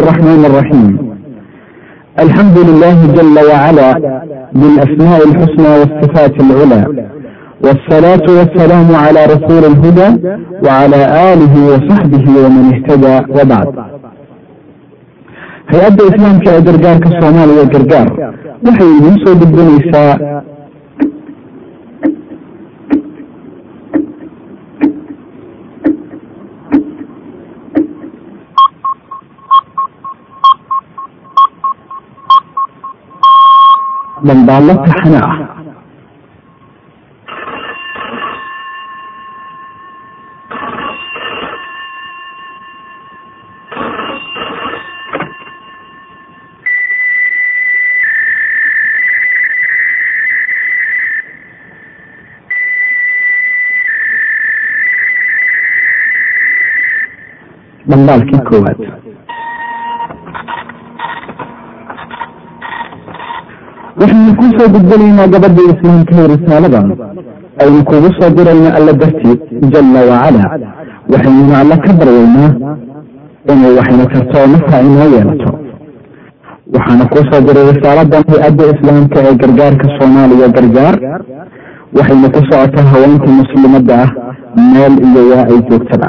الرحمن الرحيم الحمد لله جل وعلا بالأسماء الحسنى والصفات العلى والصلاة والسلام على رسول الهدى وعلى آله وصحبه ومن اهتدى وبعد hay'adda islaamka ee gargaarka soomaaliya gargaar waxay idiin soo gudbinaysaa dambaallo taxane ah dambaalkii koowaad waxaynu kuu soo gudbinaynaa islaamka ee risaaladan aynu kugu soo dirayna alla dartiid jalla wacala waxaynuna alla ka baryaynaa inay waxaynu karto nafta inoo yeelato. waxaana kuu soo diray risaaladan hay'adda islaamka ee gargaarka soomaaliya gargaar. waxayna ku socotaa haweenka muslimadda ah meel iyo waa ay joogtada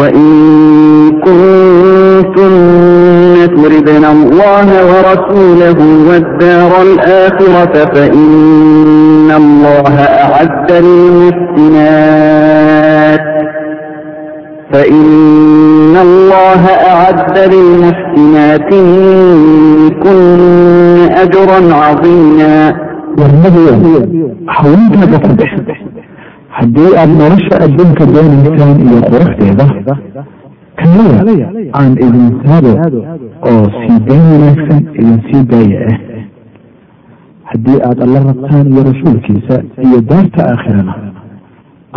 وإن كنتن تردن الله ورسوله والدار الآخرة فإن الله أعد للمحسنات فإن الله أعد للمحسنات كن أجرا عظيما والنبي حولتها بفضح haddii aad nolosha adduunka doonaysaan iyo quruxdeeda kaliya aan idin rado oo sii dayn wanaagsan idin sii daaya ah eh. haddii aad alla rabtaan iyo rasuulkiisa iyo daarta aakhirana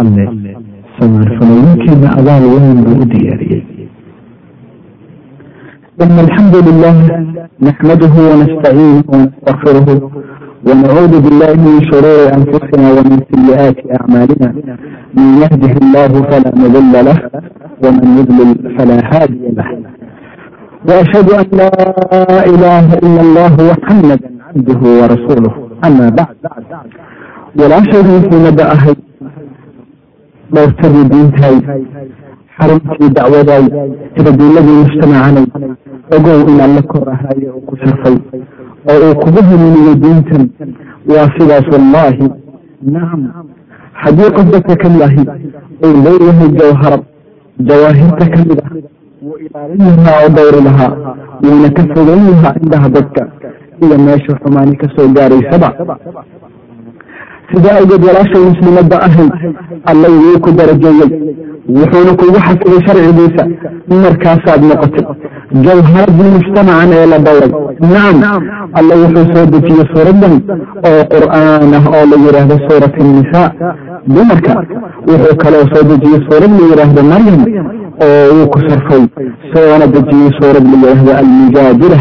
alle samaanfalooyinkiina abaal weyn buu u diyaariyey. In alxamdu lilah naxmaduhu wanastaciinuhu wanastakfiruhu ونعوذ بالله من شرور أنفسنا ومن سيئات أعمالنا من يهده الله فلا مضل له ومن يضلل فلا هادي له وأشهد أن لا إله إلا الله ومحمدا عبده ورسوله أما بعد ولا شريك نبأ أهل مرتبي بنتي xaruntii dacwaday tiraduuladii mujtamacanay ogow inaan la korahayo oo ku sharfay oo uu kugu hanuuniyo diintan waa sidaas wallaahi. Nacam haddii qof dadka ka mid ahi uu leeyahay jawharad jawaahirta ka mid ah wuu ilaalin lahaa oo dowri lahaa wuuna ka fogeyn lahaa indhaha dadka iyo meesha xumaani ka soo gaaraysaba sidaa awgeed walaashay muslimadda ahayd alla wuu ku darajeeyey wuxuuna kugu xafiday sharcigiisa markaasaad noqotay jawharadii mujtamacan ee la dhowray nacam alla wuxuu soo dejiyey suuradan oo qur'aan ah oo la yidhaahdo suurat annisaa dumarka wuxuu kaloo soo dejiyey suurad la yidhaahdo maryam oo uu ku sarfay soona dejiyey suurad la yidhaahdo almujaadila.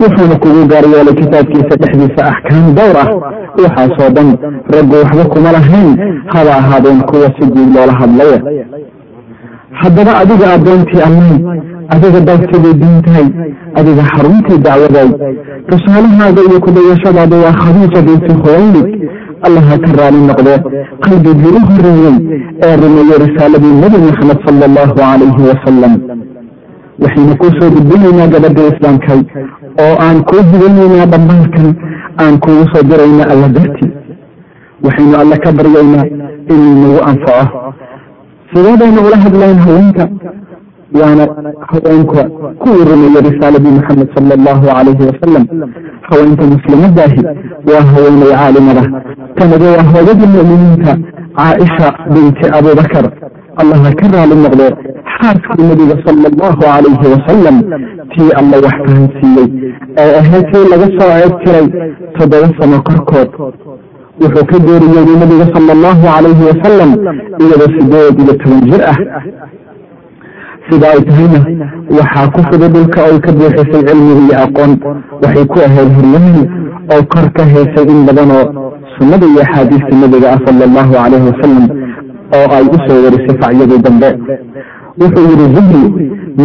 Wuxuuna kugu gaaryeelay kitaabkiisa dhexdiisa axkaam dowr ah. Waxaasoo dhan raggu waxba kuma lahayn haba ahaadeen kuwa si guud loola hadlaya haddaba adiga addoontii allahy adiga dalkadii diintahay adiga xaruntii dacwaday tusaalahaada iyo kudayashadaada waa khadiija binti khuwaylid. Allaha ka raali noqdee qalbigii u horeeyey ee rumeeyey risaaladii nebi maxamed sala allahu calayhi wasalam waxaynu kuu soo gudbinaynaa gabadha islaamkay oo aan kuu hidinaynaa dhammaankan aan kuugu soo dirayna alla dartii waxaynu alle ka baryaynaa inuu nagu anfaco. Sideedaynu ula hadlayn haweenka waana haweenka kuwii rumeeyey risaaladii maxamed sala allahu calayhi wasalam haweenka muslimadaahi waa haweenay caalimada tanada waa hooyadii mu'miniinta caaisha binti abubakar allaha ka raali noqdee xaaskii nabiga sala allahu calayhi wasalam tii alla wax fahansiiyey ee ahayd tii laga soo ceeb tiray toddoba sano korkood wuxuu ka geeriyooday nabiga sala allahu calayhi wasalam iyadoo sideed iyo toban jir ah sida ay tahayna waxaa ku fuday dhulka oy ka buuxisay cilmiga iyo aqoon. Waxay ku ahayd horyahan oo kor ka haysay in badan oo sunnada iyo axaadiista nabiga ah sala allahu calayhi wasalam oo ay u soo warisay facyadii dambe. Wuxuu yidhi zuhri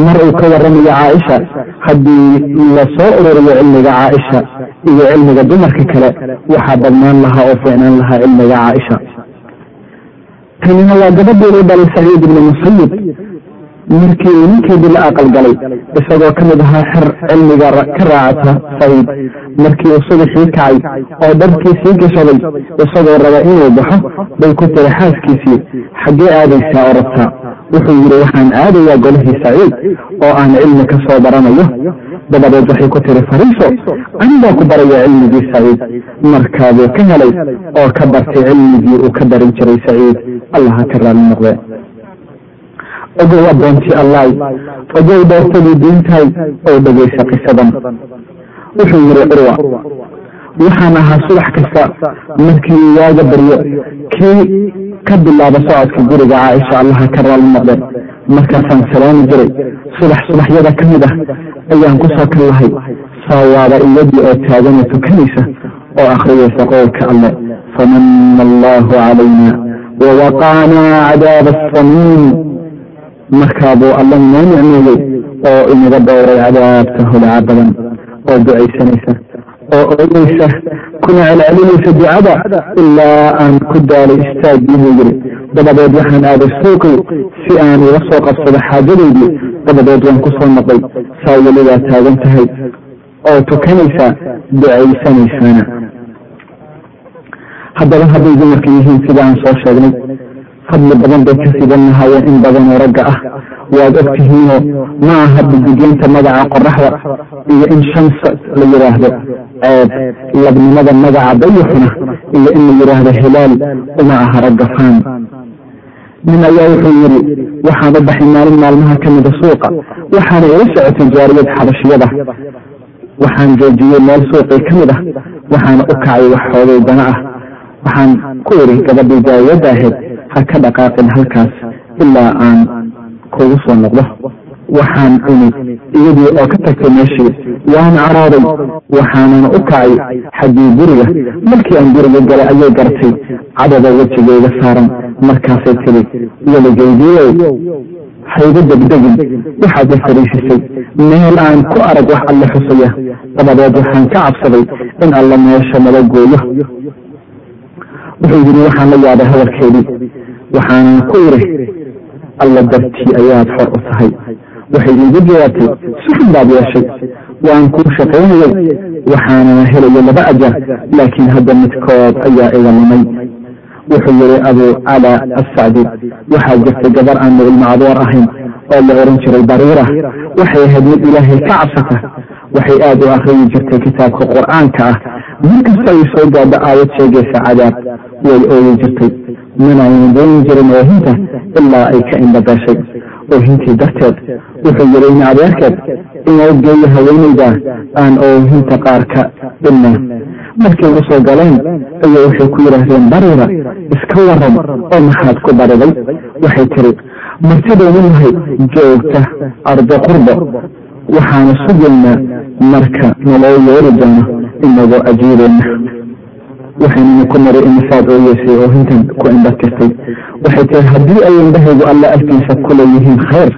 mar uu ka warramayo caaisha haddii la soo ururiyo cilmiga caaisha iyo cilmiga dumarka kale waxaa badnaan lahaa oo fiicnaan lahaa cilmiga caaisha. Tanina waa gabadhii u dhalay saciid ibni musayib markii uu ninkeedii la aqalgalay isagoo ka mid ahaa xer cilmiga ka raacata saciid markii uu subaxii kacay oo dharkii sii gashaday. Isagoo raba inuu baxo bay ku tiri xaaskiisii xaggee aadaysaa oo rabtaa wuxuu yidhi waxaan aadayaa golihii saciid oo aan cilmi ka soo baranayo. Dabadeed waxay ku tiri fariiso anigaa ku baraya cilmigii saciid. Markaabuu ka helay oo ka bartay cilmigii uu ka barin jiray saciid. Allaha ka raali noqde ogow addoontii allaay ogow dhoortadii diintahay oo dhegaysa qisadan wuxuu yidhi curwa waxaan ahaa subax kasta. Markii waaga baryo. Kii ka bilaaba socodka guriga caaisha allaha ka raali noqde markaasaan salaami jiray subax subaxyada ka mid ah ayaan ku soo kan lahay saawaaba iyadii oo taagana tukanaysa oo akhriyaysa qowlka alle famana allahu calayna wawaqaanaa cadaaba asamiin markaabuu alla noo nicmeeyey oo inaga dhowray cadaabta holaca badan oo ducaysanaysa oo ooyeysa kuna celcelinaysa ducada ilaa aan ku daalay istaagii buu yidhi. Dabadeed waxaan aaday suuqii si aan iga soo qabsado xaajadaydii dabadeed waan ku soo noqday saa weligaa taagan tahay oo tukanaysa ducaysanaysaana. Haddaba hadday dumarka yihiin sida aan soo sheegnay fadli badan bay ka sidan lahaayeen in badan oo ragga ah. Waad og tihiinoo ma aha bugugeynta magaca qoraxda iyo in shams la yidhaahdo ceeb labnimada magaca dayaxuna iyo in la yidhaahdo hilaal uma aha ragga faan nin ayaa wuxuu yidhi waxaan u baxay maalin maalmaha ka mida suuqa waxaana ila socotay jaariyad xabashiyada waxaan joojiyey meel suuqii ka mid ah waxaana u kacay wax xoogay dana ah waxaan ku idhi gabadhii jaariyadda ahayd ha ka dhaqaaqin halkaas ilaa aan kugu soo noqdo. Waxaan imid iyadii oo ka tagtay meeshii waan carooday waxaanana u kacay xaggii guriga. Markii aan guriga galay ayay gartay cadada wejigayga saaran. Markaasay tiri weligaydiiow hayga degdegin waxaad la fariisisay. Meel aan ku arag wax alle xusaya. Dabadeed waxaan ka cabsaday in alla meesha nala gooyo wuxuu yidhi waxaan la yaabay hadalkeedii waxaanan ku idhi alla dartii ayaad xor u tahay. Waxay iigu jawaabtay suxun baad yeeshay waan kuu shaqaynayay waxaanana helaya laba ajar laakiin hadda midkood ayaa iga lumay wuxuu yihi abu cala assacdi waxaa jirtay gabar aan ilmo adoor ahayn oo la oran jiray bariira waxay ahayd mid ilaahay ka cabsata waxay aada u akriyi jirtay kitaabka qur'aanka. Ah markasta ay soo gaadho aayad sheegaysa cadaab way ooyi jirtay. Manaynan doonin jirin oohinta ilaa ay ka indhabeeshay oohintii darteed wuxuu yihi in adeerkeed inoo geeyo haweenayda aan oohinta qaar ka dhinna. Markay u soo galeen ayaa waxay ku yidhaahdeen bariira iska waran oo maxaad ku bariday? Waxay tiri martidaynu nahay joogta ardo qurbo waxaana sugaynaa marka naloo yeeri doono inagoo ajiibeyna waxaynana ku nari imisaad ooyeysay oo hintan ku indhatirtay. Waxay tiri haddii ay indhahaygu alla agtiisa ku leeyihiin khayr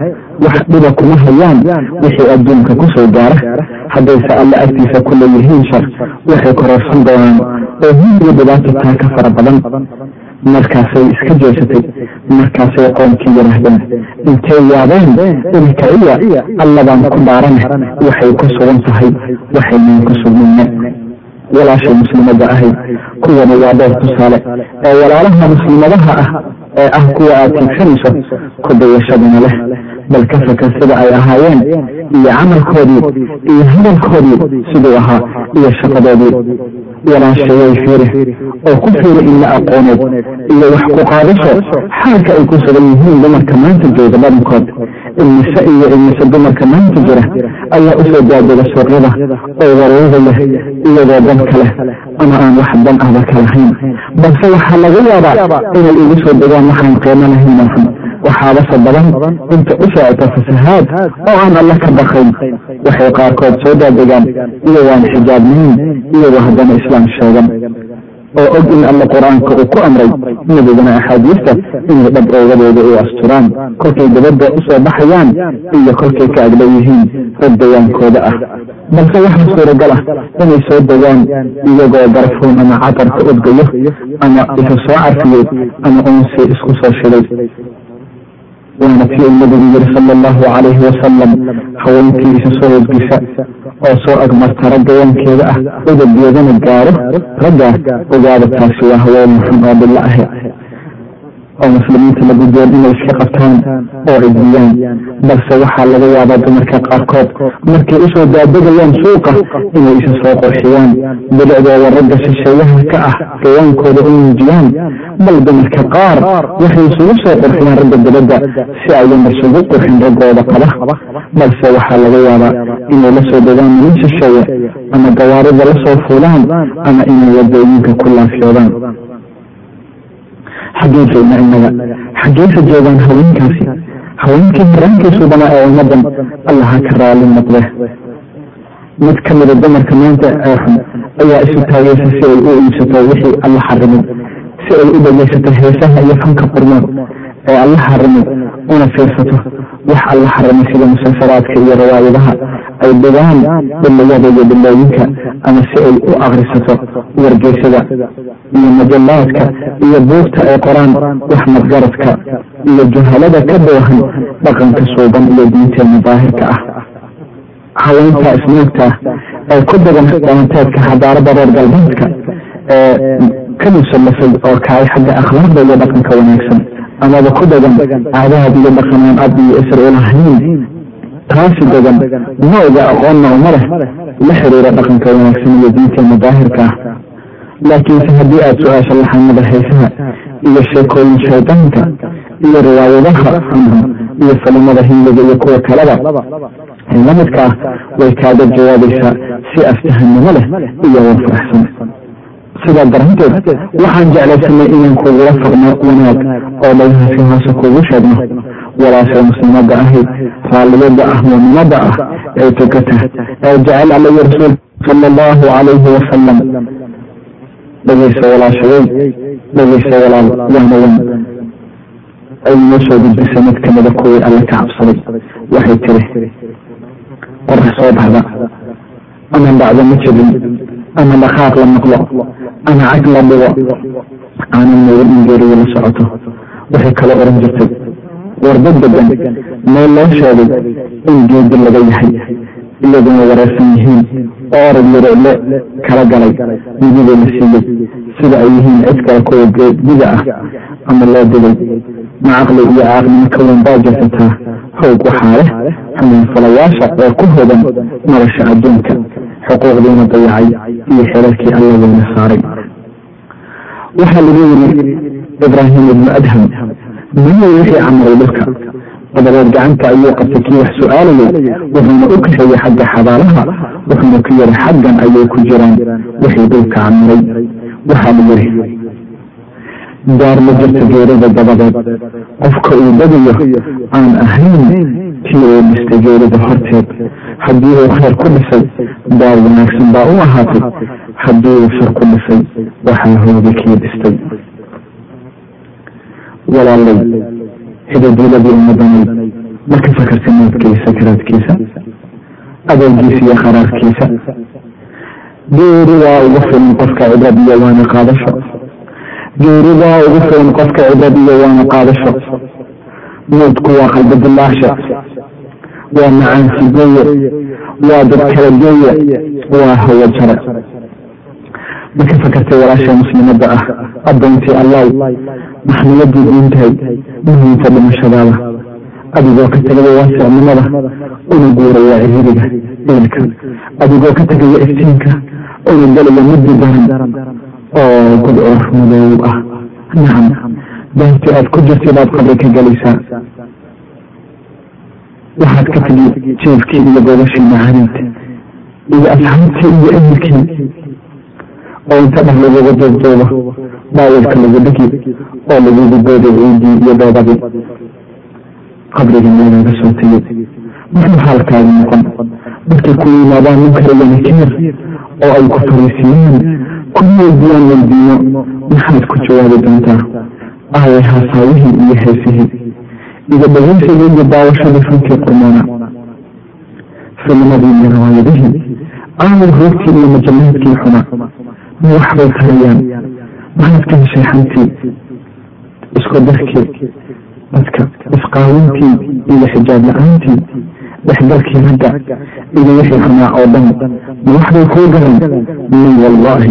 wax dhiba kuma hayaan. Wixii adduunka ku soo gaara haddayse alla agtiisa ku leeyihiin shar waxay kororsan doonaan oo hindiga dhibaata taa ka fara badan markaasay iska jeesatay markaasay qoomkii yidhaahdeen intay yaabeen ilkaiya allabaan ku dhaarane waxay ku sugan tahay waxaynan ku sugnayne walaashay muslimada ahayd kuwani waa dhowr tusaale. Ee walaalaha muslimadaha ah ee ah kuwa aad ku dayashadana leh. Bal ka sida ay ahaayeen iyo camalkoodii iyo hadalkoodii siduu ahaa iyo shaqadoodii walaashayay fiiri oo ku fiiri in la aqooneed iyo wax ku qaadasho xaalka ay ku sugan yihiin dumarka maanta jooga badankood ilmise iyo ilmise dumarka maanta jira ayaa u soo daadega suuqyada oo wareega leh iyadoo danka leh ama aan wax dan ahba ka lahayn. Balse waxaa laga yaabaa inay igu soo degaan waxaan qiimo lahayn oo xun waxaabase badan inta u socota fasahaad oo aan alla ka baqayn. Waxay qaarkood soo daadegaan iyagoo aan xijaabnayn iyagoo haddana islaam sheegan. Oo og in alla qur'aanka uu ku amray nabigana axaadiista inay dhab oogadooda u asturaan kolkay dabadda u soo baxayaan iyo kolkay ka agdhow yihiin rag dayaankooda ah. Balse waxaa suuragal ah inay soo degaan iyagoo barfuun ama catarka udgayo ama isu soo carfiyey ama unsi isku soo shiday waana tii uu nabigu yiri sala allahu calayhi wasalam haweenkii isa soo hodgisa oo soo agmarta ragga yankeeda ah udabgeedana gaaro ragga ogaada taasi waa haween xun oo bilo ahe oo muslimiinta lagu doon inay iska qabtaan oo cidiyaan balse waxaa laga yaabaa dumarka qaarkood markay u soo daadegayaan suuqa inay isa soo qorxiyaan bilicdooda ragga shisheeyaha ka ah gayaankooda u muujiyaan bal dumarka qaar waxay isugu soo qorxiyaan ragga dibadda si ayan isugu qurxin raggooda qaba. Balse waxaa laga yaabaa inay la soo degaan nin shisheeye ama gawaarida la soo fuulaan ama inay waddooyinka ku laafyoodaan xaggee joogna innaga. Joogaan haweenkaasi. Haweenkii haraankiisu dhamaa ee ummadan allaha ka raali noqde. Mid ka mida dumarka maanta ee xun ayaa isu taageysa si ay u iibsato wixii alla xarimay si ay u dhegeysato heesaha iyo fanka qurmoon ee alla xarimay una fiirsato wax alla xarimay sida musalsalaadka iyo rawaayadaha. Ay dhigaan dhiliyada iyo dhilooyinka ama si ay u akrisato wargeysada iyo majallaadka iyo buugta ay qoraan wax madgaradka iyo juhalada ka doohan dhaqanka suuban iyo diinteena daahirka ah. Haweenka isnuugta ee ku dagan dhalanteedka xadaarada reer galbeedka ee ka musallasay oo kacay xagga akhlaaqda iyo dhaqanka wanaagsan amaba ku dagan caadaad iyo dhaqanaan ab iyo isr ulahayn taasi degan nooga aqoonna uma leh la xiriira dhaqanka wanaagsan iyo diinteena daahirka ah laakiinse haddii aada su'aasha laxanada heesaha iyo sheekooyin shaydaanka iyo riwaayadaha xunxun iyo falimada hindiga iyo kuwa kaleba ee lamidka ah way kaaga jawaabaysaa si aftahanimo leh iyo wa faraxsan sidaa daranteed waxaan jeclaysanay inaan kugula faqno wanaag oo dhagahaasi hoose kugu sheegno walaasha muslimada ahayd raalliyada ah muminada ah ee tukata ee jecel alla iyo rasuulka sala allahu calayhi wasalam dhegeysa walaashadey dhegeysa walaal wahnawan ay noo soo gudbisa mid kamida kuwii alle ka cabsaday waxay tiri qorax soo baxda ama dhacdo ma jebin ama dhaqaaq la maqlo. Ama cag la dhigo. Aanan moorin in la socoto. Waxay kala oran jirtay. Warda degan meel loo sheegay in geedi laga yahay. Iyaguna wareersan yihiin. Oo orag yareele kala galay. Mididii la siiyey sida ay yihiin cid kale kuwa geedida ah. Ama loo dilay ma caqli iyo caaqnimo ka baa jirsataa howg waxaa leh falayaasha ee ku hodan nolosha adduunka xuquuqdiina dayacay iyo xelalkii alla weyna saaray. Waxaa lagu yiri ibraahim ibnu adham miyay wixii camaray dhulka dabadeed gacanta ayuu qabtay kii wax su'aalayay wuxuuna u kaxeeyey xagga xabaalaha wuxuuna ku yiri xaggan ayay ku jiraan wixii dhulka camiray waxaa la yiri daar ma jirto geerida dabadeed qofka uu dagayo aan ahayn kii uu dhistay geerida horteed haddii uu khayr ku dhisay daar wanaagsan baa u ahaatay. Haddii uu shar ku dhisay waxaa hooga kii dhistay. Walaalay hidaduuladii ummadanay marka fakarta moodkiisa karaadkiisa adeegiisa iyo qaraarkiisa geeridaa ugu filan qofka cibrad iyo waana qaadasho. Geeridaa ugu filan qofka cibrad iyo waana qaadasho. Moodku waa qalbi waa macaansi geeye waa dad kala geeye waa hawo jare marka fakartay walaasha muslimada ah addoontii allaw maxniyadii diintahay muhiimta dhimashadaada. Adigoo ka tegaya waasicnimada una guuraya ciriiriga eelka adigoo ka tegaya iftiinka una gelaya muddi daran oo gudcoor madow ah. Nacam daartii aad ku jirtay baad qabri ka gelaysaa waxaad ka tegi jeefkii iyo gobashii macaaniid iyo asxaabtii iyo ehelkii oo inta dheh laguga duubduuba baawilka lagu dhigi oo lagugu booday ciidii iyo doobadii qabriga meelaga soo tegey muxuu xaalkaagu noqon? Dadkay ku yimaadaan munkariga nakiir oo ay ku fariisiyaan ku weydiiyaan weydiino maxaad ku jawaabi doontaa? Aaway haasaawihii iyo heesihii dhegeysigii iyo daawashadii funkii qurmoona iyo rawaayadihii aaway roogtii iyo majamaadkii xuma ma waxbay tarayaan maxaad ka heshay xantii isku darkii dadka isqaawintii iyo xijaab la'aantii dhexgalkii ragga iyo wixii xumaa oo dhan ma waxbay kuu galan min wallaahi.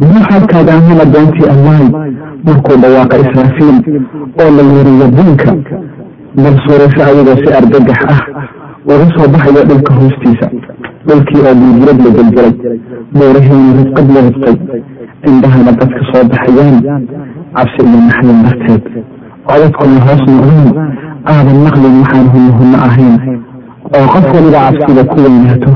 Muxuu xaalkaaga ahaan adoontii markuu dhawaaqa israafiil oo la yeriyo diinka bal suurayso adigoo si argagax ah uga soo baxayo dhulka hoostiisa. Dhulkii oo dildirad la gelgelay buurihiina ridqad la ridqay indhahana dadka soo baxayaan. Cabsi iyo naxdin darteed codadkuna hoos noqdeen aadan naqlin waxaan hunno hunno ahayn. Oo qof waliba cabsida ku weynaato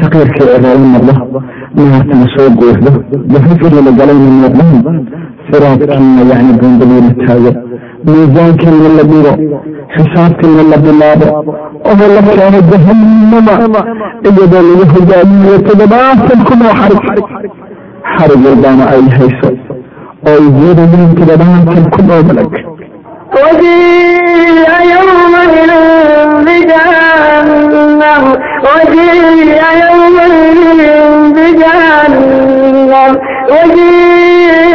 saqiirkii ciroolo noqdo naartana soo guuxdo jahafkii la galayna muuqdaan firaaqkiina yani goondaliina taago miisaankiina la dhigo xisaabkiina la bilaabo oo la keeno jahanama iyadoo lagu hogaamiyo toddobaatan kunoo xarig. Xarig walbaana ay hayso oo yeedayeen toddobaatan kun oo malag. وجيء يومئذ بجهنم. وجيء يومئذ بجهنم. وجيء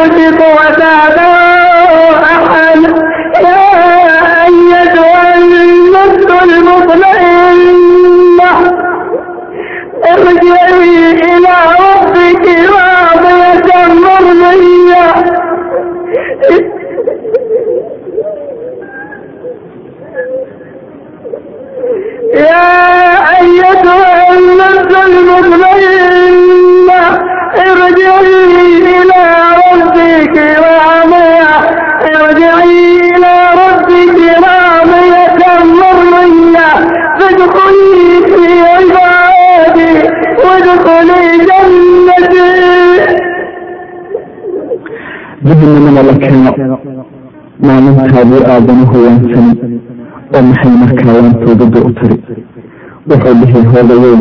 يوجد عذابا أحد يا أيتها النفس المطمئنة ارجعي إلى ربك راضية مرضية يا أيتها النفس المطمئنة ارجعي ربك la keeno إلى ربك راضية oo maxay markaa waantoodada u tiri wuxuu dhihi hoodayoy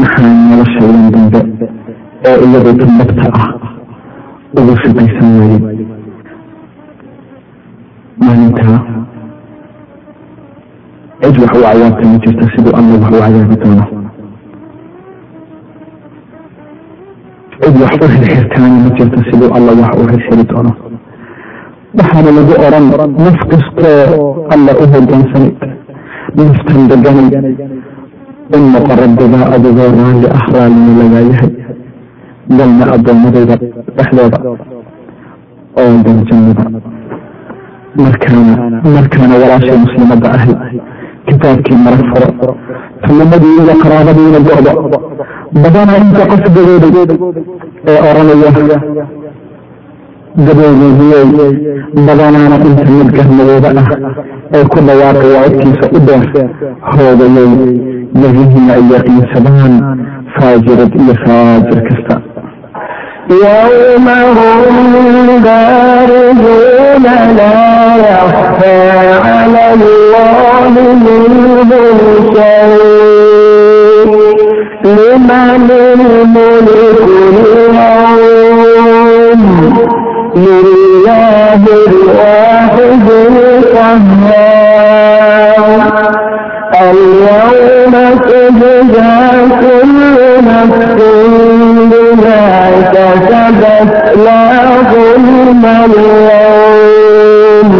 maxaa nolosha waan dambe ee iyagu tambagta ah ugu shaqaysan waayey maalintaa cid wax u cayaabta ma jirta siduu alla wax u cayaabi doono cid wax u xirxirtaana ma jirto siduu alla wax u xirxiri doono waxaana lagu oran naf kastoo alla u hogaansanay naftan deganay in noqo rabbigaa adigoo raalli ah raallina lagaa yahay galna addoommadayda dhexdooda. Oo jannada markaana markaana walaashay muslimadda ahi kitaabkii marag furo. Tulamadii iyo qaraabadiina go'do. Badana inta qof gabooday ee oranaya. Gaboogeyiyey badanaana inta mid garmadooda ah ee ku dhawaaqaya codkiisa u dheer hoogayey yahiina ay yaqiinsadaan faajirad iyo faajir kasta يوم هم بارزون لا يخفى على الله منهم شيء لمن الملك اليوم لله الواحد القهار اليوم تجزى كل نفس لا ظلم اليوم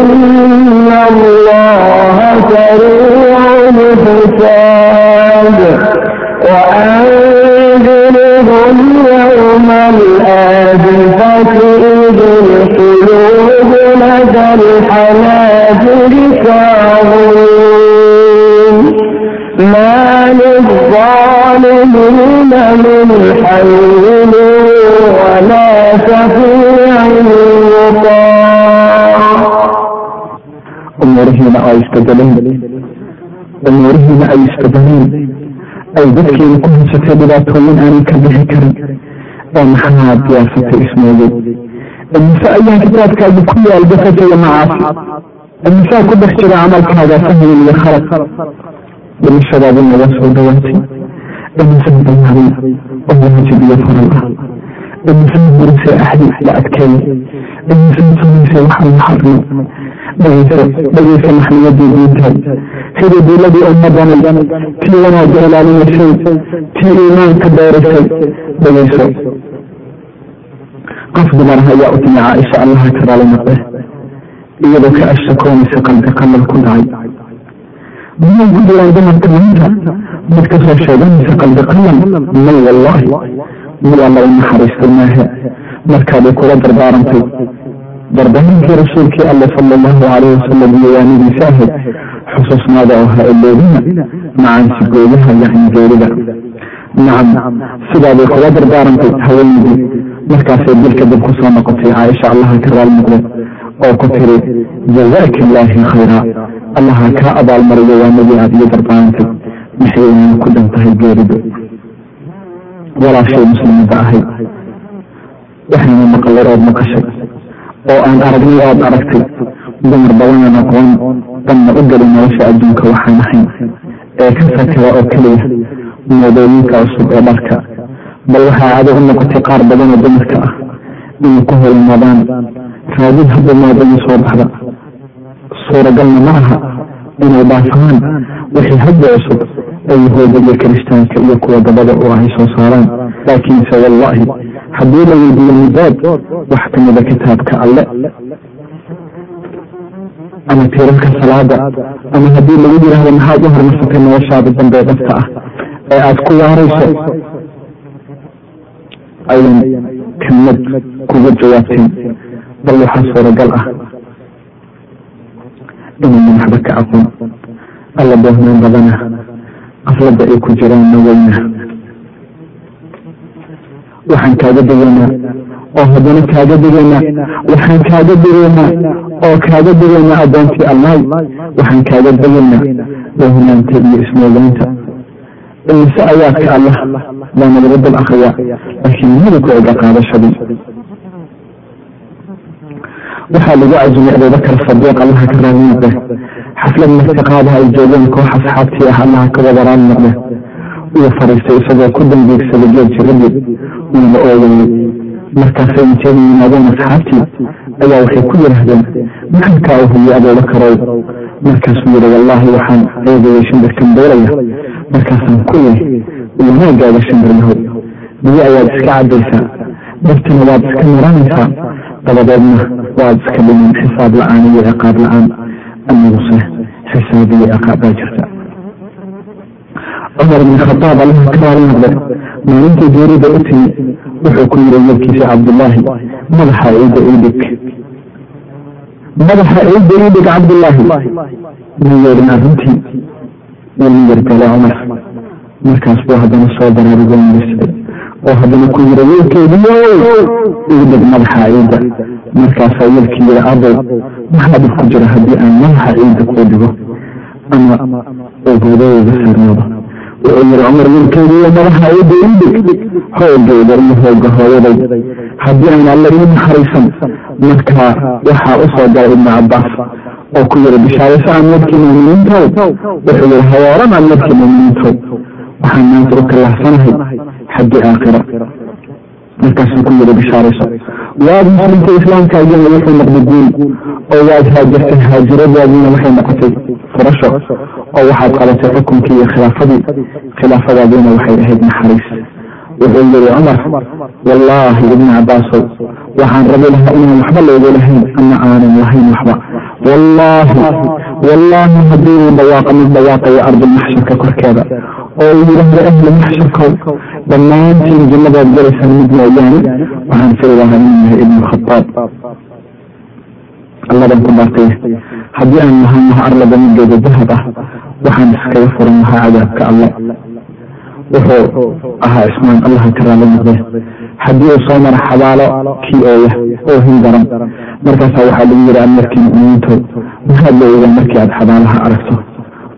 إن الله سريع الحساب وأنذرهم يوم الآزفة إذ القلوب لدى الحناجر كاظمين ما للظالمين من حول شفيع يطاع umurihiina ay isbedeleen umuurihiina ay isbedeleen ay dadkiina ku haysatay dhibaatooyin aanay ka bixi karin. Oo maxaad diyaarsatay ismooday imise ayaa kitaabkaagu ku yaal gafata iyo macaasi. Imisaa ku dhex jira camalkaaga fahiin iyo khalad. Dhimashadaadu naga soo dhawaatay. Imisaa damaadin oo waajib iyo faral ah imisaa burisay axdi la adkeeyey imisaa samaysay waxa la xarmay dhegeyso dhegeysa maxniyadii diintaad sidii diiladii ummadanay tii wanaagga ilaalinaysay tii iimaanka dheerisay dhegeyso qof dumar ah ayaa u timi caaisha allaha karaala noqde iyadoo ka ashtakoonaysa qalbi qalal ku dhacay miyay ku jiraan dumarka maanta mid ka soo sheeganaysa qalbi qalal may wallaahi mid alla u naxariistay kula dardaarantay dardaarankii rasuulkii alle sala allahu calayhi wasalam iyo waanidiisa ahayd xusuusnaada oo ha eloobina macaansi gooyaha yacni geerida. Nacam sidaabay kula dardaarantay haweenidii markaasay bil kadib ku noqotay caaisha allaha ka raal noqde oo ku tiri jazaaka illaahi khayra. Allaha kaa abaalmariyo waanadii aad iyo dardaarantay. Maxay inaan ku dhan tahay geeridu walaashay muslimada ahayd waxayna maqalay ood maqashay. Oo aan aragnay ood aragtay dumar badanaan aqoon danna u gelin nolosha adduunka waxaan ahayn ee ka sakada oo keliya moodooyinka cusub ee dharka. Bal waxaa caado u noqotay qaar badan oo dumarka ah inay ku horimaadaan raadid hadda moodadii soo baxda. Suuragalna ma aha inay dhaafaan wixii hadda cusub ay yahuuda iyo kiristaanka iyo kuwa gabada oo ay soo saaraan laakiinse wallaahi haddii la weydiiyo midaad wax ka mida kitaabka alle ama tiirarka salaada ama haddii lagu yidhaahdo maxaad u hormarsatay noloshaada dambe dhabta ah ee aada ku waarayso ayan kelmad kuga jawaabteen bal waxaa suuragal ah inaynan waxba ka aqoon alla boohnaan badana qafladda ay ku jiraanna weyna waxaan kaaga digaynaa oo haddana kaaga digaynaa waxaan kaaga digaynaa oo kaaga digaynaa addoontii allaay waxaan kaaga digaynaa boohnaanta iyo ismoogaanta imise ayaadka allah baana lagu dul akriyaa laakiin midabka oga qaadashadii waxaa lagu cazumay abubakar sadiiq allaha ka raali noqde xaflad martiqaadaha ay joogeen koox asxaabtii ah allaha ka wada raali noqde uu fariistay isagoo ku dambeegsaday geed jiradii uuna oogayey markaasay intay yimaadeen asxaabtii ayaa waxay ku yidhaahdeen maxalkaa u huyey abubakarow markaasuu yihi wallaahi waxaan eegayay shimbirkan beeraya. Markaasaan ku yihi wanaagaaga shimbiryahow biyo ayaad iska caddaysaa. Dartana waad iska maranaysaa dabadeedna waad iska dhiman xisaab la'aan iyo ciqaab la'aan amiguse xisaab iyo ciqaab baa jirta cumar ibn khadaab allaha ka raali noqde maalintii geerida u timi wuxuu ku yiri wiilkiisa cabdullaahi madaxa ciidda iidhig madaxa ciidda iidhig cabdullaahi ma yeelin arrintii weli yargale cumar markaas buu haddana soo baraarugoynaysa oo haddana ku yiri wiilkeydiyo iidhig madaxa ciidda markaasaa wiilkii yiri adow maxaa dhib ku jira haddii aan madaxa ciidda kuu dhigo? Ama ogoodayga saarnoodo wuxuu yiri cumar wiilkeydiiyo madaxa ciidda iidhig hoogeyda iyo hooga hooyaday. Haddii aan alle ii naxariisan markaa waxaa u soo galay ibnu cabbaas oo ku yiri bishaarayso aan midkii muuminiintow. Wuxuu yiri hawooran aan midkii muuminiintow. Waxaan maanta u kalahsanahay xaggii aakhira markaasuu ku yiri bishaarayso waad muslimta islaamkaagina wuxuu noqday guul oo waad haajirtay haajiradaadiina waxay noqotay furasho oo waxaad qabatay xukunkii iyo khilaafadii khilaafadaadiina waxay ahayd naxariis wuxuu yihi cumar wallaahi ibni cabaasow waxaan rabi lahaa inaan waxba loogu lahayn ama aanan lahayn waxba wallaahi wallaahi haddii uu dhawaaqa mid dhawaaqayo ardulmaxsharka korkeeda oo uu yidhaahdo ahli maxsharkow dhammaantiin jannadaad galaysaan mid mooyaane waxaan fili lahaa inuu yahay ibnu khataab alladan ku dhaartay haddii aan lahaan laha arlada midgeeda dahab ah waxaan iskaga furan lahaa cadaabka alle wuxuu ahaa cismaan allaha ka noqde haddii uu soo mara xabaalo kii ooya oo hin daran markaasaa waxaa lagu yihi amarkii la ogaa markii aad xabaalaha aragto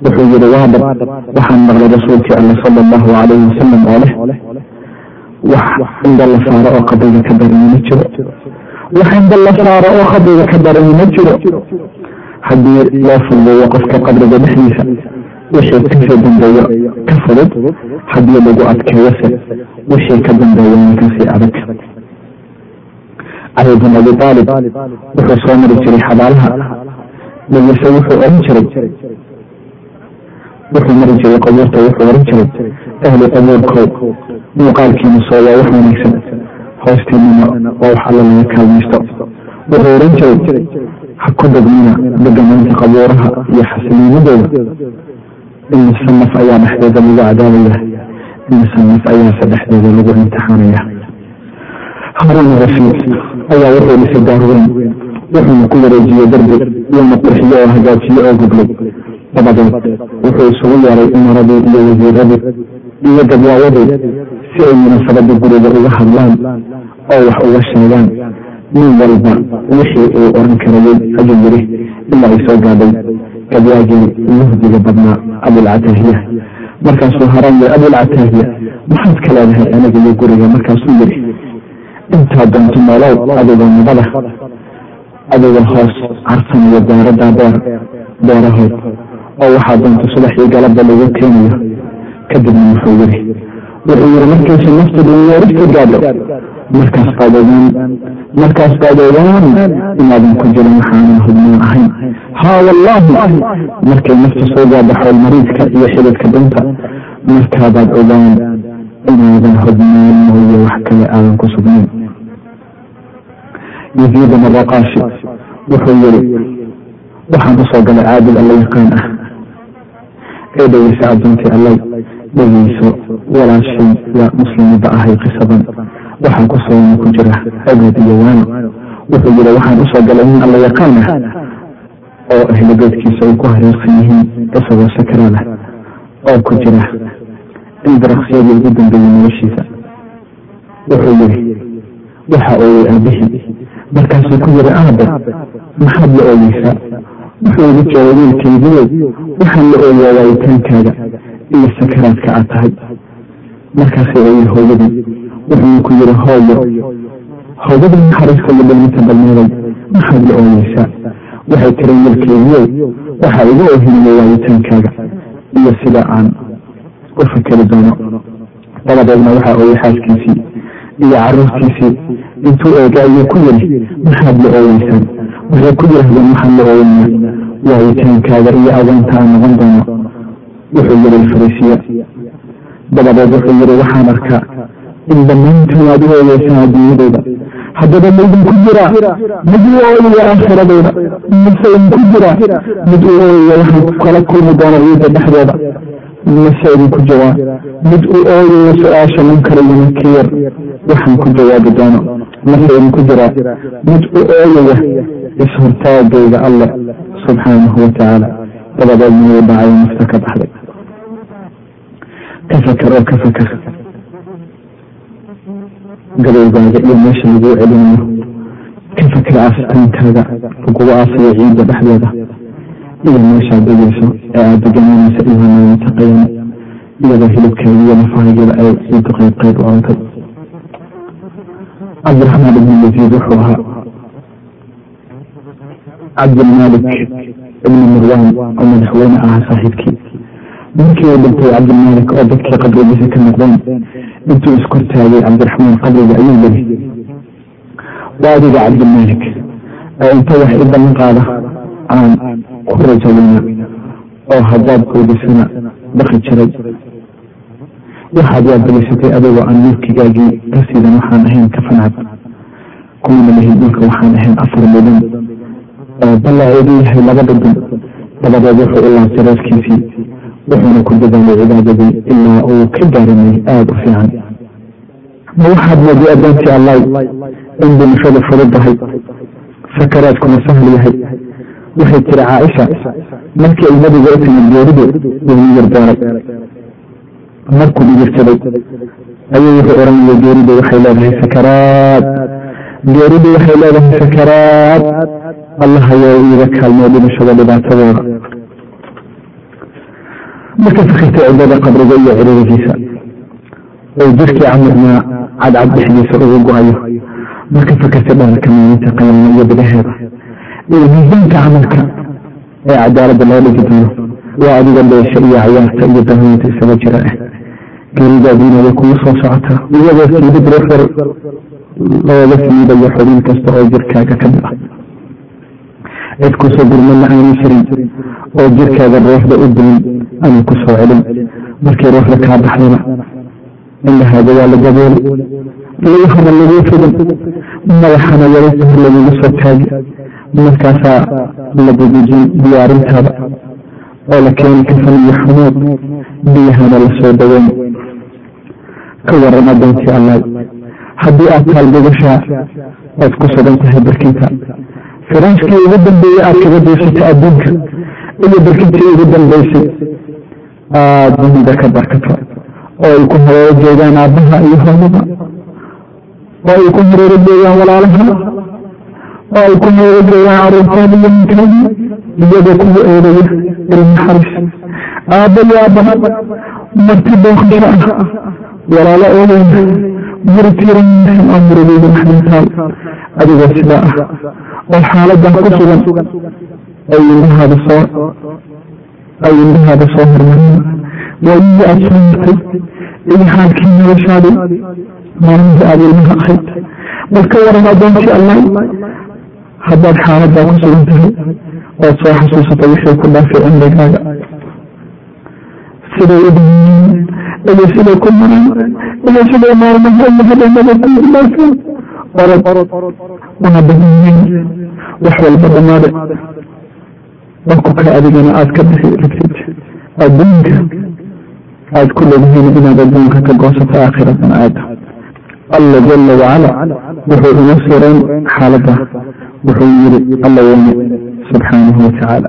wuxuu yihi waadab waxaan maqlay rasuulkii alle sala allahu calayhi wasalam oo leh wax inda la saaro oo qabriga ka darani ma jiro wax inda la saaro oo qabriga ka darani ma jiro haddii loo fududeeyo qofka qabriga dhexdiisa wixii ka soo dambeeyo ka fudud haddii lagu adkeeyose wixii ka dambeeyana ka sii adag cali bin abi aalib wuxuu soo mari jiray xabaalaha dhageyse wuxuu oran jiray wuxuu mari jiray qabuurta wuxuu oran jiray ahli qabuurkow muuqaalkiina soo waa wax wanaagsan. Hoostiinana waa wax alla laga kaalmaysto. Wuxuu oran jiray ha ku degmina deganaanta qabuuraha iyo xasiliinadooda imisa naf ayaa dhexdeeda lagu cadaabaya. Imisa naf ayaase dhexdeeda lagu imtixaanaya. Haruun rashiid ayaa wuxuu dhisay daarweyn. Wuxuuna ku wareejiyey darbi iyona qurxiye oo hagaajiye oo gublay dabadeed wuxuu isugu yeeray umaradii iyo wasiiradii iyo gadwaawadii si ay munaasabada guriga uga hadlaan oo wax uga sheegaan. Nin walba wixii uu oran karayey ayuu yiri ilaa ay soo gaadhay gadwaagii yuhdiga badnaa abulcataahiya markaasuu haraan yiri abulcataahiya maxaad ka leedahay aniga iyo guriga? Markaasuu yiri intaa doonto noolow adigoo nabada adigoo hoos carsanaya daaradaa beer beerahood oo waxaa doonto subaxii galabba lagu keenayo kadibna wuxuu yiri wuxuu yiri markaysa naftu dhalinyarista gaadho markaas baad ogaan markaas baad ogaan inaadan ku jirin waxaanan hubnaan ahayn. Haa wallaahi markay nafta soo gaadho xoolmariidka iyo xididka dhinta markaabaad ogaan inaadan hubnaan mooye wax kale aadan ku sugnayn. Yaziid bin raqaashi wuxuu yiri waxaan u soo galay caadil alla yaqaan ah ee dhegeysa addoontii allay dhegeyso walaashay yaa muslimada ahay qisadan. Waxaa ku sugan ku jira agood iyo waano wuxuu yiri waxaan u soo galay nin alla yaqaan ah oo ahli beedkiisa ay ku hareersan yihiin isagoo sakaraad ah oo ku jira in daraqsyadii ugu dambeeyey noloshiisa. Wuxuu yiri waxa ooyey aabihii markaasuu ku yiri aabe maxaad la ooyeysaa wuxuu igu jeeday wiilkaygiyow waxaan la ooyaa waayitaankaaga iyo sakaraadka aad tahay. Markaasay ooyey hooyadii wuxuu ku yiri hooyo hooyadii naxariista iyo dhilminta balmeeday maxaad la ooyeysaa waxay tiri wiilkaygiyow waxaa igu oohinaya waayitaankaaga iyo sida aan u fakeri doono. Dabadeedna waxaa ooyey xaaskiisii iyo caruurtiisii intuu eega ayuu ku yiri maxaad la ooyeysaan waxay ku yidhahdeen waxaan la ooyeynaa waayitaankaaga iyo agoonta aan noqon doono. Wuxuu yiri farisiya dabadeed wuxuu yiri waxaan arkaa in dhammaantan aad u ooyeysaan adduunyadayda haddaba maydinku jiraa mid u ooyaya aakhiradayda mise idinku jiraa mid u ooyaya waxaan kala kulmi doono ciidda dhexdeeda mise idinku jiraa mid u ooyaya su'aasha munkar iyo nakiir waxaan ku jawaabi doono. Mise idinku jiraa mid u ooyaya is-hortaagayga alle subxaanahu watacaala dabadeedna wuu dhacay nafta ka baxday. Ka fakar oo ka fakar. Gabowgaaga iyo meesha laguu celinayo. Ka fakar aasitaankaaga lagugu aasayo ciidda dhexdeeda. Iyo meeshaad degeyso ee aada degananaysa iyo maalinta qiyaamo iyadoo hilibkeeda iyo nafahayada ay ciiddu qayb qayb u orantay cabdiraxmaan ibni yaziid wuxuu ahaa cabdilmalik ibni mirwan oo madaxweyne ahaa saaxiibkii. Markii uu dhintay cabdilmalik oo dadkii qabrigiisa ka noqdeen intuu iskortaagay cabdiraxmaan qabriga ayuu yiri waadiga cabdilmalik ee inta wax i ballan qaada aan ku rajaweyna oo haddaad quudisana baqi jiray. Waxaad waabalisatay adigoo aan mulkigaagii ka sidan waxaan ahayn ka fancad kumana lihin dhulka waxaan ahayn afar mudan oo ballaceedu yahay laba dhudun dabadeed wuxuu u laabtay wuxuuna ku dadaalay cibaadadii ilaa uu ka gaarinay aada u fiican. Ma waxaad mooday addoontii allah in dhimashadu fududahay sakaraadkuna sahal yahay. Waxay tiri caaisha markii ay nabiga u timid geeridu wuu yarbaaray markuu dhigirsaday ayuu wuxuu oranaya geeridu waxay leedahay sakaraad. Geeridu waxay leedahay sakaraad allah ayaa iiga kaalmay dhimashada dhibaatadooda marka fikirtay ciddada qabriga iyo ciriirigiisa oo jirkii camirnaa cadcad dhexdiisa ugu go'ayo marka fikirtay dhalarka maalinta qiyaamo iyo bidaheeda iyo miisaanka camalka ee cadaaladda loo dhigi doono waa adiga dheesha iyo cayaarta iyo dahoynta isaga jira ah geeridaadiina way kugu soo socotaa iyadoo siidid ruuxyar looga siidayo xubin kasta oo jirkaaga ka mid ah cid ku soo gurmadna aanay jirin. Oo jirkaaga ruuxda u dumin aanay ku soo celin. Markii ruuxda kaa baxdana indhahaada waa la gabooli lugahana laguu fidin. Madaxana yaraysa hor lagugu soo taagi. Markaasaa la gudujin diyaarintaada. Oo la keeni kafan iyo xamuud biyahana la soo ka waran addoontii allaay haddii aad taal gogashaa oad ku sugan tahay barkinta firaashkii ugu dambeeyey aad kaga duusatay adduunka iyo barkintii ugu dambeysay aada muhida ka barkato. Oo ay ku hareero joogaan aabbaha iyo hooyada oo ay ku hareero joogaan walaalaha. Oo ay ku hareero joogaan caruurtaada iyo ninkaada iyagoo kugu eedaya ilnaxaris aabba iyo aabbaha marti booqasho ah walaalo oodeyna guri tiiranyahan oo murugeyda maxdintaal adigoo sidaa ah oo xaaladan ku sugan. ay indhahaada soo ay indhahaada soo hormareen waayihii aada soo martay iyo xaalkii noloshaadii maalmihii aada ilmaha ahayd bal ka waran addoontii allah haddaad xaaladaa ku sugan tahay ood soo xasuusato wixii ku dhaafay cimrigaaga siday u dhaheen iyo siday ku mareen? Iyo siday maalmaha iyo habeenada ku dhaafeen orod una badanyiin wax walba dhamaade dalku ka adigana aada ka bixi rabtid adduunka aada ku leedihiin inaad adduunka ka goosato aakhiratan aada alla jala wacala wuxuu ina sirayn xaaladda wuxuu yiri alla weyne subxaanahu watacaala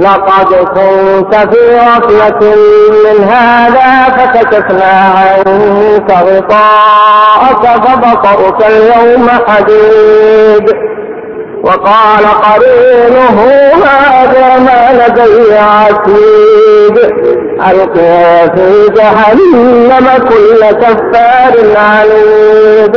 لقد كنت في غفلة من هذا فكشفنا عنك غطاءك فبصرك اليوم حديد وقال قرينه هذا ما لدي عتيد ألقي في جهنم كل كفار عنيد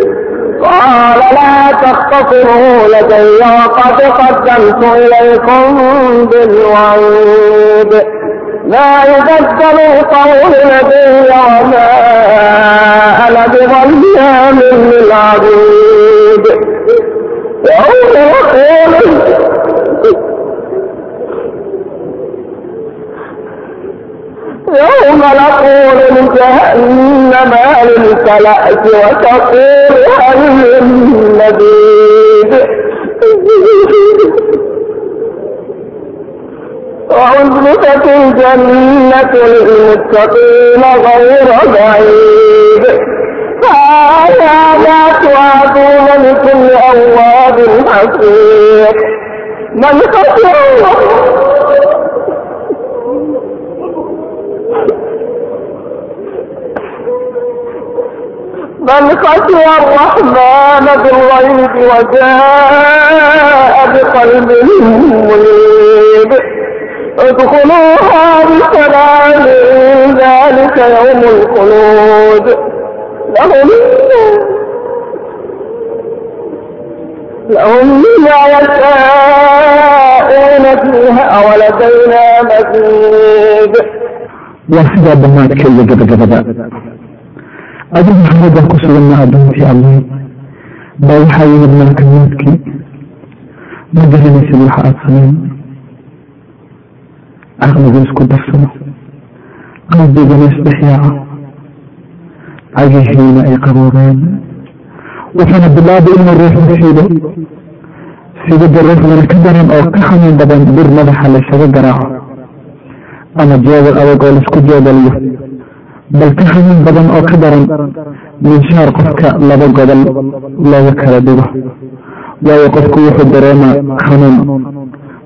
قال لا تختصروا لدي وقد قدمت إليكم بالوعيد ما يبدل القول لدي وما أنا بظلام للعبيد وهو يقول يوم نقول لجهنم هل امتلأت وتقول هل من مزيد وأزلفت الجنة للمتقين غير بعيد هذا ما توعدون لكل أواب حقيق من خشي الله من خشي الرحمن بالغيب وجاء بقلب منيب ادخلوها بسلام ذلك يوم الخلود لهم لهم ما يشاءون فيها ولدينا مزيد يا حدا بنات كل جبجبدا adigu xamadan ku suganna addoontii allah baa waxaa yimid malka moodkii ma garanaysid waxa aada samayn caqligu isku darsado qalbigana isdhexyaaco cagihiina ay qaboobeen wuxuuna bilaabay inuu ruuxu xiido sidada ruuxdana ka daran oo ka xanuun badan bir madaxa laysaga garaaco ama jeedal adag oo la isku jeedaliyo bal ka xanuun badan oo ka daran minshaar qofka laba gobol looga kala dhigo. Waayo qofku wuxuu dareemaa xanuun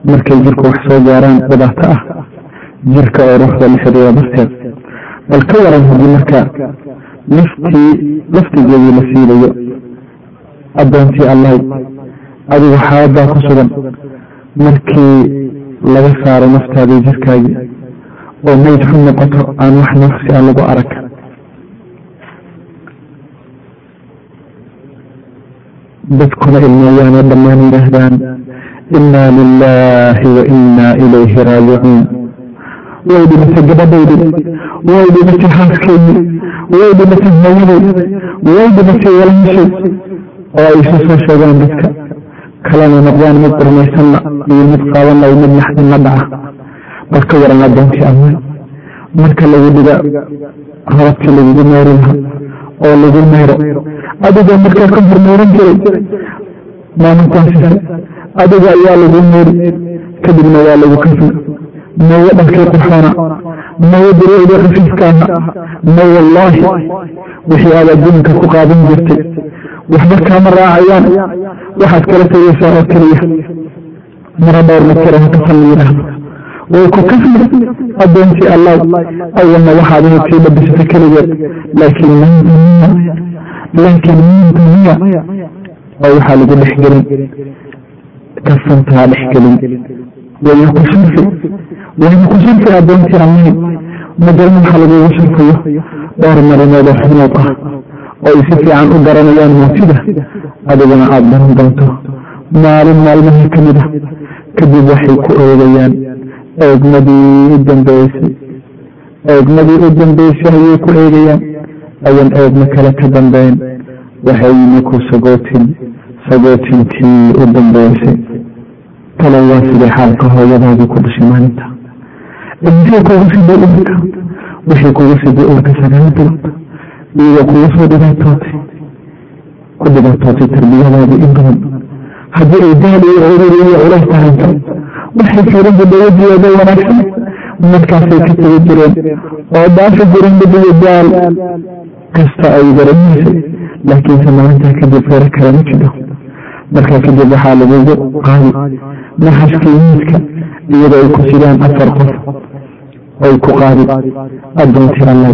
markay jirku wax soo gaaraan dhibaato ah jirka oo ruuxda la xiriira darteed. Bal ka waran haddii marka laftii laftigeedii la siilayo addoontii allahy adigu xaaladaa ku sugan. Markii laga saaro naftaadii jirkaagii oo mayd xun noqoto aan wax nafsi a lagu arag dadkuna ilmeeyaanoo dhammaan yidhaahdaan innaa lilaahi wa innaa ilayhi raajicuun way dhimatay gabadhaydi way dhimatay xaaskeydi way dhimatay hooyaday way dhimatay walaashay oo ay isu soo sheegaan dadka kalena noqdaan mid qurmaysanna iyo mid qaadanna iyo mid naxdinna dhaca bal ka waran addoontii allah marka lagu dhiga rabadkii lagugu meeri lahaa oo lagu meero adigoo markaa ka hormeeran jiray maalintaasise adiga ayaa lagu meeri kadibna waa lagu kafna maye dharkii qurxoona maye duruucdii khafiifka aha ma wallaahi wixii aad adduunka ku qaadan jirtay. Waxba kaama raacayaan waxaad kala tegaysaa oo keliya. Mara dhowr matira ha kafan la yidhaahdo way ku kafna addoontii allah. Awalna waxaad ahayd sii labisata keligeed laakiin laakiin miya oo waxaa lagu dhex gelin kafantaa dhex gelin. Wayna ku sharfi wayna ku sharfi addoontii allahi magaran waxa lagugu sharfayo dhowr marimood oo xubnood ah oo ay si fiican u garanayaan mootida adiguna aada baran doonto. Maalin maalmaha ka mid ah kadib waxay ku oogayaan eegmadii u dambeysay eegmadii u dambeysay ayay ku eegayaan. Ayan eegma kale ka dambeyn waxayna ku sagootin sagootintii u dambeysay talo waa sidee xaalka hooyadaadii ku dhashay maalinta. Intay kugu siday uurka waxay kugu siday uurka sagaal bilood iyagoo kugu soo dhibaatootay ku dhibaatootay tarbiyadaadii in badan. Haddii ay daal iyo cururi iyo culays tahanto waxay jireen wejigooda wanaagsan markaasay ka tegi jireen oo dhaafi jireen dhib iyo daal kasta ay garanaysay laakiinse maalintaa kadib fere kale ma jiro markaa kadib waxaa lagugu qaadi naxaskii miidka iyadoo ay ku sidaan afar qof ay ku qaadi addoontii allah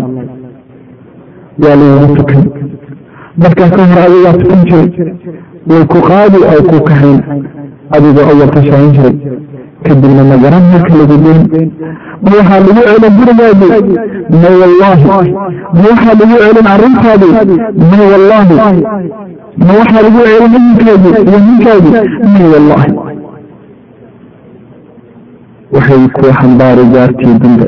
waa lagugu tukan markaa ka hor adigaa tukan jiray way ku qaadi ay ku kahayn adigoo awal ka shaqayn jiray kadibna ma garan marka lagu geyn ma waxaa lagu celin gurigaadii ma wallaahi. Ma waxaa lagu celin arrintaadii ma wallaahi. Ma waxaa lagu celin idinkaadii iyo ninkaadii ma wallaahi. Waxay ku xambaari gaartii dambe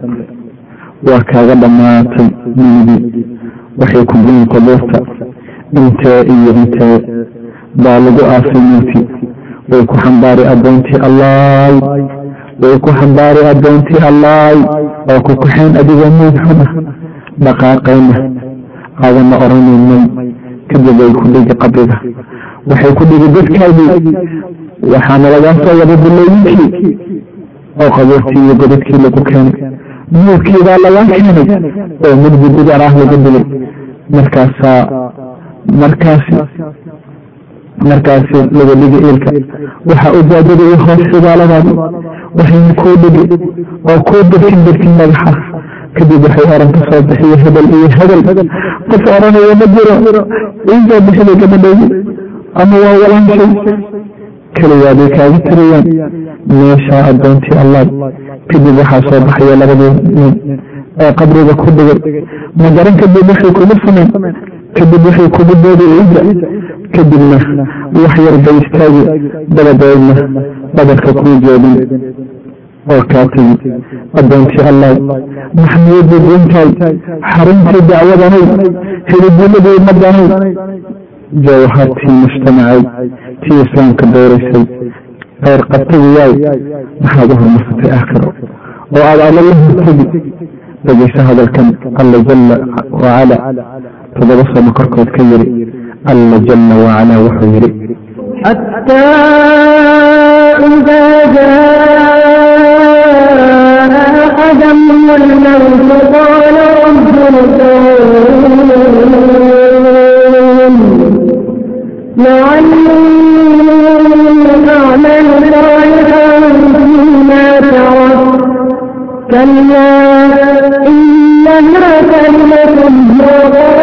waa kaaga dhammaatay minidii waxay ku geyn qubuurta intee iyo intee baa lagu aasay mowti way ku xambaari addoontii allaay way ku xambaari addoontii allaay oo ku kaxayn adigoo meyd xuna dhaqaaqayna. Aadana oranaynay. Kadib way ku dhigi qabriga. Waxay ku dhigi dadkaadii waxaana lagaa soo wada bilooyinkii oo qabuurtii iyo godadkii lagu keenay. Nuurkiibaa lagaa keenay. Oo mudbi gudar ah laga dhigay markaasaa markaasi markaasi laga dhigi ilka. Waxa ujaadada iyo hoos xibaaladaadi waxayna kuu dhigi oo kuu dirkin dirkin dhagaxa kadib waxay oran ka soo bixiya hebel iyo hebel qof oranaya ma jiro iisoo bixida gabadhaydi ama waa walaanshay keligaaday kaaga tirayaan meeshaa addoontii allah. Kadib waxaa soo baxaya labadii nin ee qabriga ku dhigay. Magaran kadib waxay kugu sameyn kadib waxay kugu boodi ciidda kadibna wax yar bay istaagi dabadeedna badarka kuu jeedin. Oo kaa tegi addoontii allah maxmiyadii diintaay xaruntii dacwadanay hididiladii ummadanay jawhartii mujtamacay tii islaamka dooraysay. Kheyr qabtagiyaay maxaad u hormarsatay aakhiro. Oo aad alla la hortegi dhegeysa hadalkan alla jala wacala todoba sano korkood ka yiri alla jala wacalaa wuxuu yidhi كلا إنها كلمة هو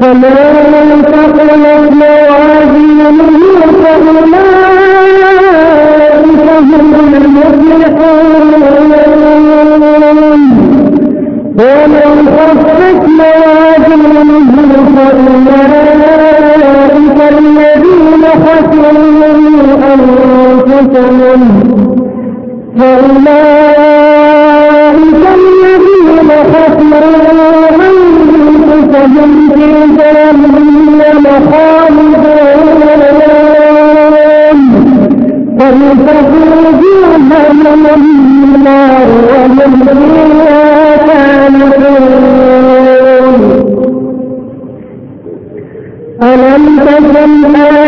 فمن ثقلت موازينه فأولئك هم المفلحون ومن خفت موازينه فأولئك الذين فأولئك في جهنم خالدون فلتكن جهنم النار ألم تكن آية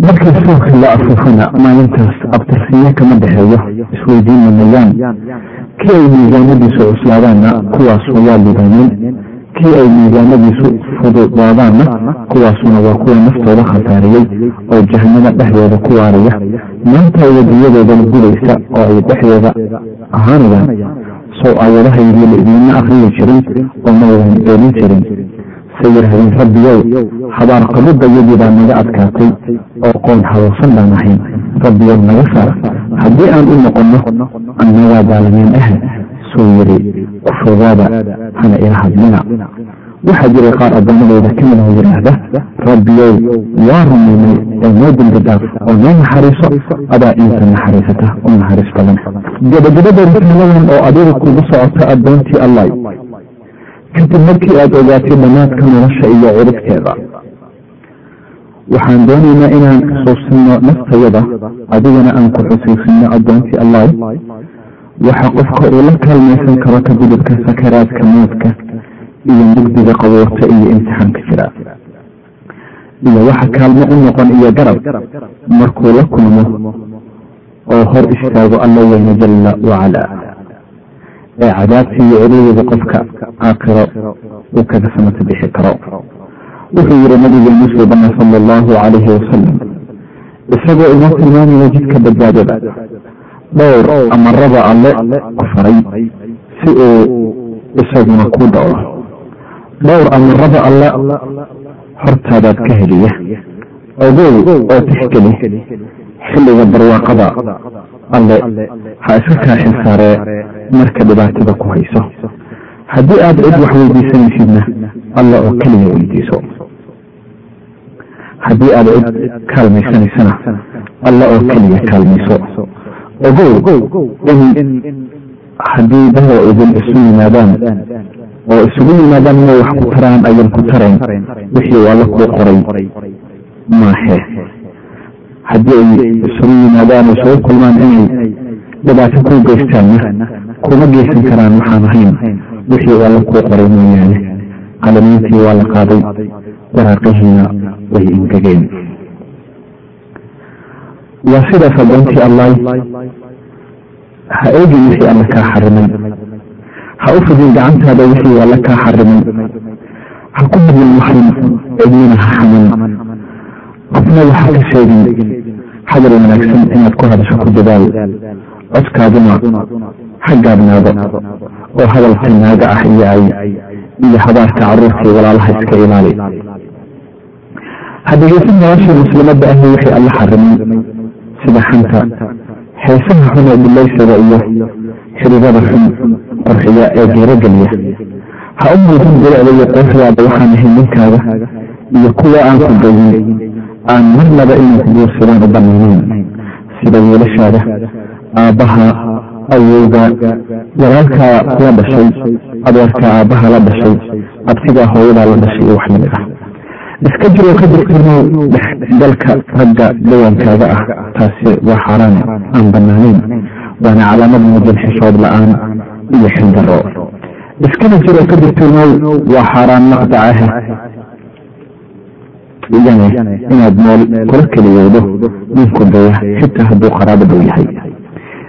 markii suuqi la afuufana maalintaas abtirsiye kama dhexeeyo isweydiin mamayaan kii ay miisaanadiisu cuslaadaanna kuwaas waa libaaneen kii ay miisaanadiisu fududaadaanna kuwaasuna waa kuwa naftooda khasaariyey oo jahanamo dhexdeeda ku waaraya maanta wadiyadoodana gudaysa oo ay dhexdeeda ahaanayaan sow aayadahaydii la idiinma akriyi jirin oo maydan eelin jirin say yidhahdeen rabbiyow habaar qabidayadii baa naga adkaatay oo qoon hawoosan baan ahayn. Rabbiyow naga saar haddii aan u noqonno annagaa daalimiin ah suu yidhi ku fogaada hana ila hadlina. Waxaa jiray qaar addoommadooda ka mid oo yidhaahda rabbiyow waa rumaynay ee noo dembi oo noo naxariiso adaa inta naxariisata u naxariis badan. Gabagabada risaaladan oo adiga kugu socota addoontii allah kadib markii aada ogaatay dhammaadka nolosha iyo ciribteeda waxaan doonaynaa inaan xusuusino naftayada adigana aan ku xusuusino addoontii allah waxa qofka uu la kaalmaysan karo ka gudubka sakaraadka moodka iyo mugdiga qaboorta iyo imtixaanka jira. Iyo waxa kaalmo u noqon iyo garab markuu la kulmo oo hor istaago alla weyne jalla wacalaa ee cadaabta iyo cirideeda qofka aakhiro uu kaga samata bixi karo. Wuxuu yihi nabigeenu suubana sala allahu calayhi wasalam isagoo inoo tilmaamaya jidka badbaadada dhowr amarada alle ku faray si uu isaguna ku dhowro. Dhowr amarada alle hortaadaad ka heliya. Ogow oo tixgeli xilliga barwaaqada alle ha iska kaa xilsaaree marka dhibaatada ku hayso. Haddii aad cid wax weydiisanaysidna alla oo keliya weydiiso. Haddii aad cid kaalmaysanaysana alla oo keliya kaalmayso. Ogow in haddii dada idin isu yimaadaan oo isugu yimaadaan inay wax ku taraan ayan ku tarayn. Wixii uu alla kuu qoray maahe haddii ay isugu yimaadaan oo isugu kulmaan inay dhibaato kuu geystaanna kuma geysan karaan waxaan ahayn wixii alla kuu qoray mooyaane qalamiintii waa la qaaday waraaqihiina way ingegeen waa sidaas addoontii allah ha eegin wixii alla kaa xarimay ha u fidin gacantaada wixii alla kaa xarimay ha ku hadin muxrim cidnina ha xamin qofna waxa ka sheegin hadal wanaagsan inaad ku hadasho ku dadaal. Codkaaduna ha gaabnaado oo hadalka naaga ah iyo ay iyo habaarka caruurtii walaalaha iska ilaali ha dhegeysan noloshii muslimadda ahi wixii alla xarimay sida xanta heesaha xun ee bilaysada iyo xiriirada xun qurxiya ee geerogeliya ha u muujin bilicda iyo quruxdaada waxaan ahayn ninkaada iyo kuwa aan ku geyin aan marnaba inay ku guursadaan u banaanayn sida wiilashaada aabbaha awowga walaalkaa la dhashay adeerka aabbaha la dhashay abtigaa hooyadaa la dhashay iyo wax la mid ah. Iska jiroo ka jirtinow dhexgalka ragga dawankaaga ah. Taasi waa xaaraan aan banaanayn waana calaamad muujin xishood la'aan iyo xildaro iskana jiroo ka jirtinow waa xaaraan maqdacaha igane inaad meel kula keliyowdo ninku daya xitaa hadduu qaraabo yahay.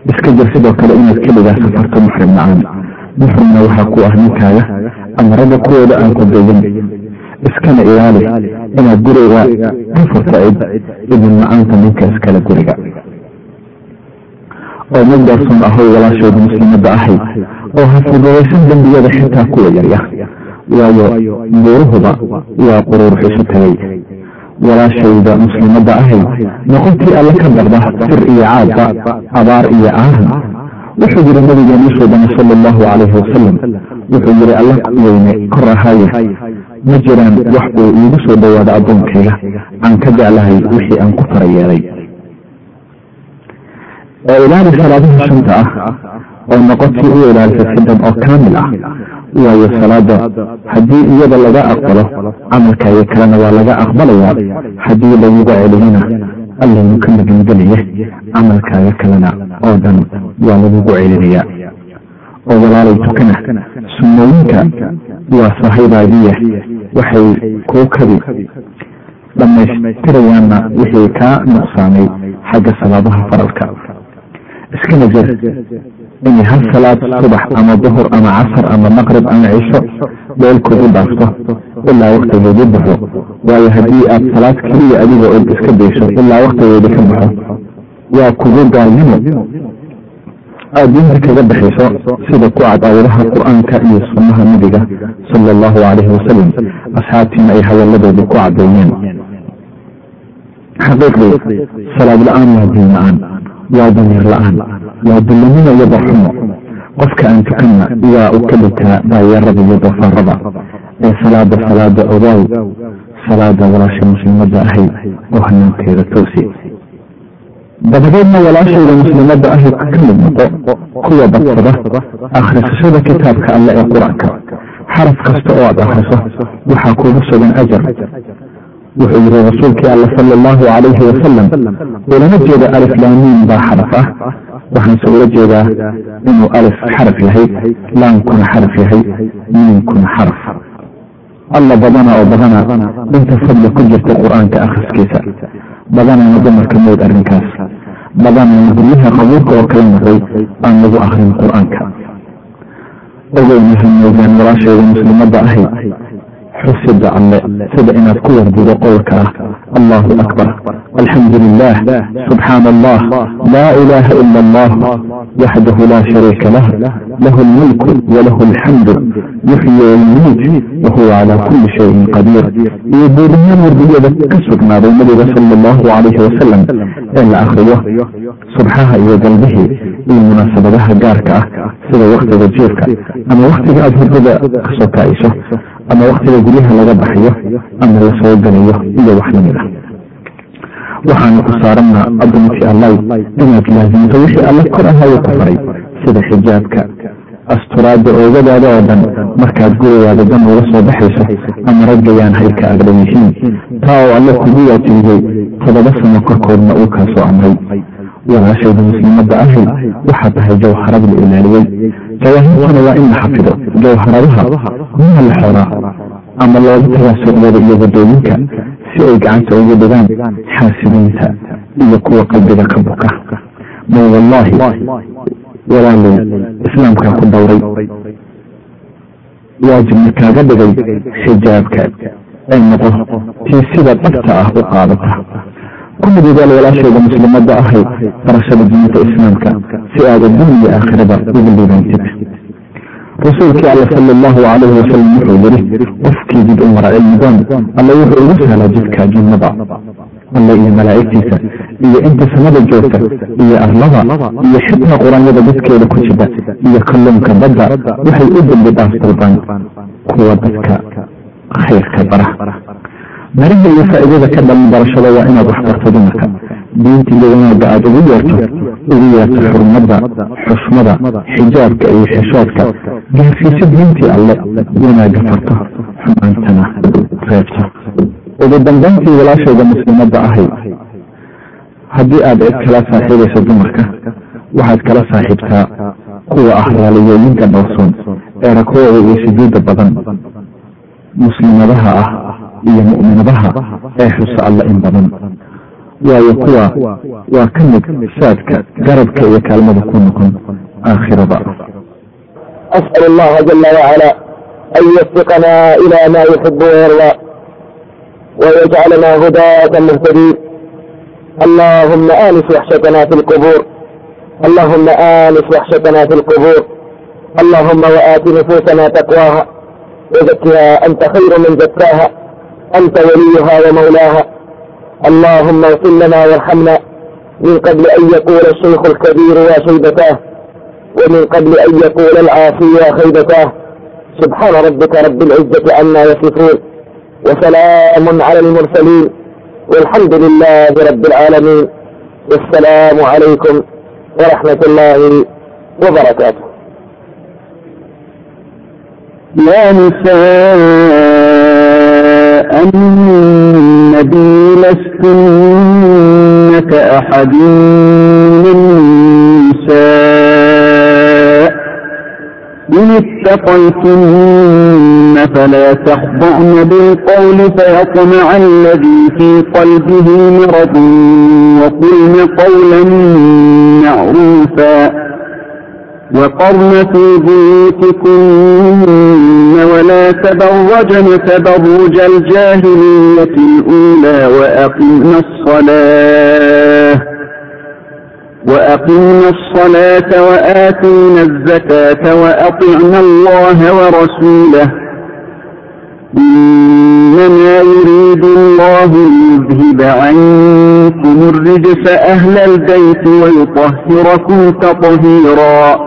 Iska jir sidoo kale inaad keligaa safarto muxrim la'aan muxrimna waxaa ku ah ninkaaga ama ragga kuwooda aan ku dayin iskana ilaali inaad guriga ka furta cid idin la'aanta ninka iskale guriga. Oo mugdaarsun ahow walaashooda muslimadda ahay oo ha fududaysan dembiyada xitaa kuwa yarya waayo buuruhuba waa quruurux isu tagay walaashayda muslimadda ahay noqontii alle ka darda sir iyo caadba abaar iyo aaran wuxuu yihi nabigeenu suubana sala allahu calayhi wasalam wuxuu yihi alla weyne kor ahaaye. Ma jiraan wax uu iigu soo dhowaado addoonkayga aan ka jeclahay wixii aan ku fara yeelay. Oo ilaali salaadaha shanta ah oo noqotii u ilaalisa sidan oo kaamil ah waayo salaada. haddii iyada laga aqbalo camalkaaga kalena waa laga aqbalayaa haddii laguga celiyana allaynu ka magangelaya camalkaaga kalena oo dhan waa lagugu celinayaa oo walaalay tukana sunnooyinka waa sahaydaadiya waxay kuu kabi dhammaystirayaanna wixii kaa nuqsaamay xagga salaadaha faralka. Iskana jir inay hal salaad subax ama duhur ama casar ama maqrib ama cisho meel kugu dhaafto ilaa waktigeedi baxo. Waayo haddii aad salaad keliya adiga od iska dayso ilaa waktigeedi ka baxo. Waa kugu gaalnimo. Aada diinta kaga baxayso sida ku cad aayadaha qur'aanka iyo sunnaha nabiga sala allahu calayhi wasalam asxaabtiina ay hadalladoodii ku cadeeyeen xaqiiqdii salaad la'aan waa diin la'aan waa damiir la'aan waa dullamina iyo darxumo qofka aan tukanna waa u ka dhigtaa daayarada iyo doofaarada ee salaada salaada ogaaw salaada walaasha muslimadda ahayd oo hanaankeeda toosi. Dabadeedna walaashayda muslimadda ahayd ka mid noqo kuwa badsada akhrisashada kitaabka alle ee qur'aanka. Xaraf kasta oo aad akhriso waxaa kugu sugan ajar wuxuu yihi rasuulkii alle sala allahu calayhi wasalam ulama jeeda alif laamiin baa xaraf ah. Waxaanse ula jeedaa inuu alif xaraf yahay laamkuna xaraf yahay miinkuna xaraf. Alla badana oo badana inta fadli ku jirta qur'aanka akhriskiisa. Badanana dumarka mood arrinkaas. Badanana guryaha qabuurka oo kala noqday aan lagu akrin qur'aanka. Ogeynaha moogaan walaashayda muslimadda ahayd xusida alle sida inaad ku wardido qowlka. Ah allahu akbar. Alxamdu lilah subxaana allah laa ilaha ila allah waxdahu laa shariika lah lahu lmulku walahu alxamdu yuxyi wayumiit wahuwa calaa kuli shayin qadiir iyo buurihaan wardiyada ka sugnaaday nabiga sala allahu calayhi wasalam ee la akriyo subxaha iyo galbihii iyo munaasabadaha gaarka ah sida waktiga jiirka ama waktiga aada hurdada ka soo kacayso ama waktiga guryaha laga baxayo ama la soo galayo iyo wax la mid ah. Waxaanu ku saarana addonkii allay inaad laasimto wixii alla kor ahayo ku faray sida xijaabka. Asturaadda oogadaada oo dhan markaad gurigaada dan uga soo baxayso ama raggayaan hayka agdhan yihiin taa oo alle kugu waajibiyey todoba sano korkoodna uu kaa soo amray walaashayda muslimadda ahayd waxaa tahay jawharad la ilaaliyey jawaahirtuna waa in la xafido jawharadaha miha la xoraa ama looga tagaa suuqyada iyo waddooyinka si ay gacanta ugu dhigaan xaasidiinta iyo kuwa qalbiga ka buka ma wallaahi walaalay islaamkaa ku dowray waajibna kaaga dhigay xijaabka ay noqo tii sida dhabta ah u qaadata ku mididaal walaashayda muslimadda ahayd barashada diinta islaamka si aad addunya aakhirada ugu liibaantid rasuulkii alle sala allahu calayhi wasalam wuxuu yidhi qofkii jid u mara cilmidoon alle wuxuu ugu sahlaa jidka jannada alle iyo malaa'igtiisa iyo inta samada joogta iyo arlada iyo xitaa qur'aanyada dadkeeda ku jira iyo kalluunka badda waxay u dambi dhaaf kuwa dadka khayrka bara bariga iyo faa'iidada ka dhalan barashada waa inaad wax barto dumarka. Diinta iyo wanaagga aada ugu yeerto ugu yeerto xurmadda xushmada xijaabka iyo xishoodka. Gaarsiiso diintii alle wanaagga farto xumaantana reebto. Ugu dambayntii walaashayda muslimadda ahayd haddii aad cid kala saaxiibayso dumarka waxaad kala saaxiibtaa kuwa ah raaliyooyinka dhowrsoon ee rakooda iyo sujuudda badan. Muslimadaha ah iyo mu'minadaha ee xusa alla in badan waayo kuwa waa ka mid saadka garabka iyo kaalmada ku noqon aakhirada أسأل الله جل وعلا أن يوفقنا إلى ما يحب ويرضى ويجعلنا هداة مهتدين اللهم آنس وحشتنا في القبور اللهم آنس وحشتنا في القبور اللهم وآت نفوسنا تقواها وزكها أنت خير من زكاها أنت وليها ومولاها اللهم اغفر لنا وارحمنا من قبل أن يقول الشيخ الكبير وشيبتاه ومن قبل أن يقول العاصي وخيبتاه سبحان ربك رب العزة عما يصفون وسلام على المرسلين والحمد لله رب العالمين والسلام عليكم ورحمة الله وبركاته يا نساء النبي لستن أحد من نساء إن اتقيتن فلا تخضعن بالقول فيطمع الذي في قلبه مرض وقلن قولا معروفا وقرن في بيوتكن ولا تبرجن تبرج الجاهلية الأولى وأقمنا الصلاة وأقمن الصلاة وآتون الزكاة وأطعنا الله ورسوله إنما يريد الله ليذهب عنكم الرجس أهل البيت ويطهركم تطهيرا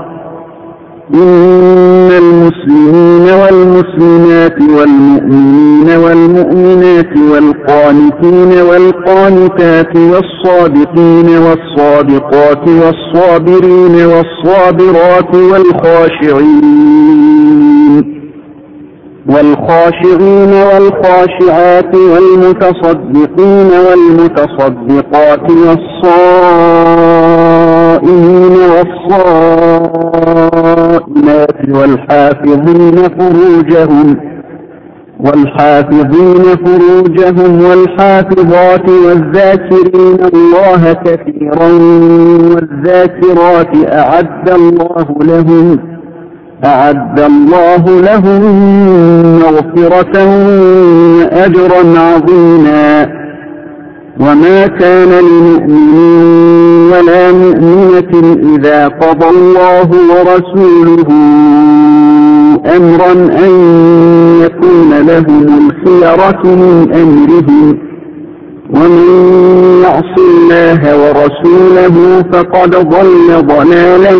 إن المسلمين والمسلمات والمؤمنين والمؤمنات والقانتين والقانتات والصادقين والصادقات والصابرين والصابرات والخاشعين والخاشعين والخاشعات والمتصدقين والمتصدقات والصائمين والصائمين الناس والحافظين فروجهم والحافظين فروجهم والحافظات والذاكرين الله كثيرا والذاكرات أعد الله لهم أعد الله لهم مغفرة وأجرا عظيما وما كان لمؤمن ولا مؤمنة إذا قضى الله ورسوله أمرا أن يكون لهم الخيرة من أمرهم ومن يعص الله ورسوله فقد ضل ضلالا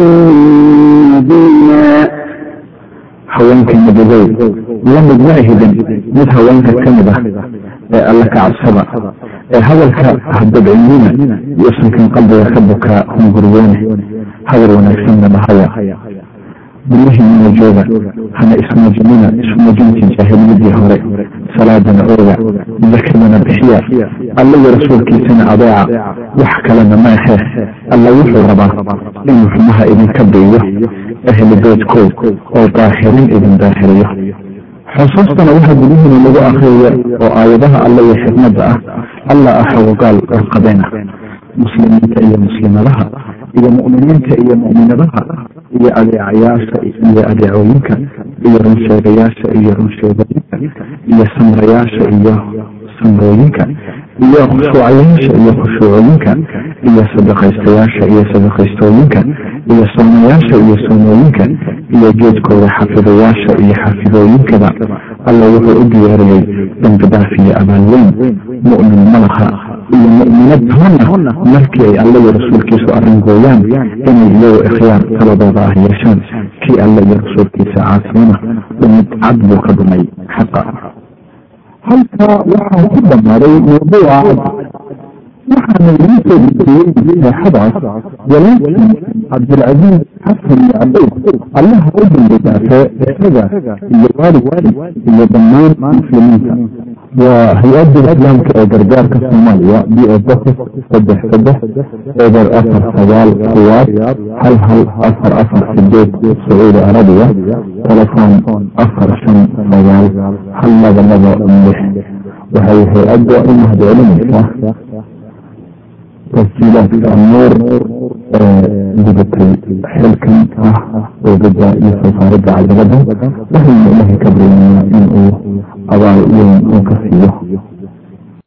مبينا حوانك المدلول لم يجمعه مذ هوانك الكنبة ee alla ka cabsada ee hadalka hadabcinina yuusankan qalbiga ka bukaa hunguriyeene hadal wanaagsanna dhahaya bilihimina jooga hana ismuujinina ismuujintii jaahiliyadii hore salaadana ooga zakadana bixiya alla iyo rasuulkiisana adeeca wax kalena ma alla wuxuu rabaa inuu xumaha idinka biiyo ahli beydkood oo daahirin idin daahiriyo xusuustana waxa gudihiina lagu akriya oo aayadaha alla iyo xikmadda ah alla ah xagogaal oo qabena muslimiinta iyo muslimadaha iyo mu'miniinta iyo mu'minadaha iyo adeecayaasha iyo adeecooyinka iyo runsheegayaasha iyo runsheegooyinka iyo samrayaasha iyo samrooyinka iyo khushuucayaasha iyo khushuucooyinka iyo sadaqaystayaasha iyo sadaqaystooyinka iyo soomayaasha iyo soomooyinka iyo geedkooda xafidayaasha iyo xafidooyinkaba alla wuxuu u diyaariyey dambi dhaaf iyo abaalweyn mu'min malaha iyo mu'minad toonna markii ay alla iyo rasuulkiisu arringooyaan inay iyagu ikhyaar taladooda ah yeeshaan. Kii alla iyo rasuulkiisa caasimana dhumid cad buu ka dhumay xaqa halka waxaa ku dhammaaday mawduuca waxaana lagu soo dejiyey seexadaas walaalkii cabdilcaziiz xasan yacquub allaha u dambi dhaafee isaga iyo waalidkii iyo dhammaan muslimiinta waa hay'adda islaamka ee gargaarka soomaaliya b o bofis saddex saddex eber afar sagaal kuwaad hal hal afar afar sideed sacuudi arabiya telefoon afar shan sagaal hal laba laba lix. Waxay hay'adda u mahadcelinaysaa tasjiilaadka nuur gudatay xilkan ah oogada iyo soo saaridda cajalada waxaynu ilahay ka baryaynaa in uu abaal weyn uu ka siiyo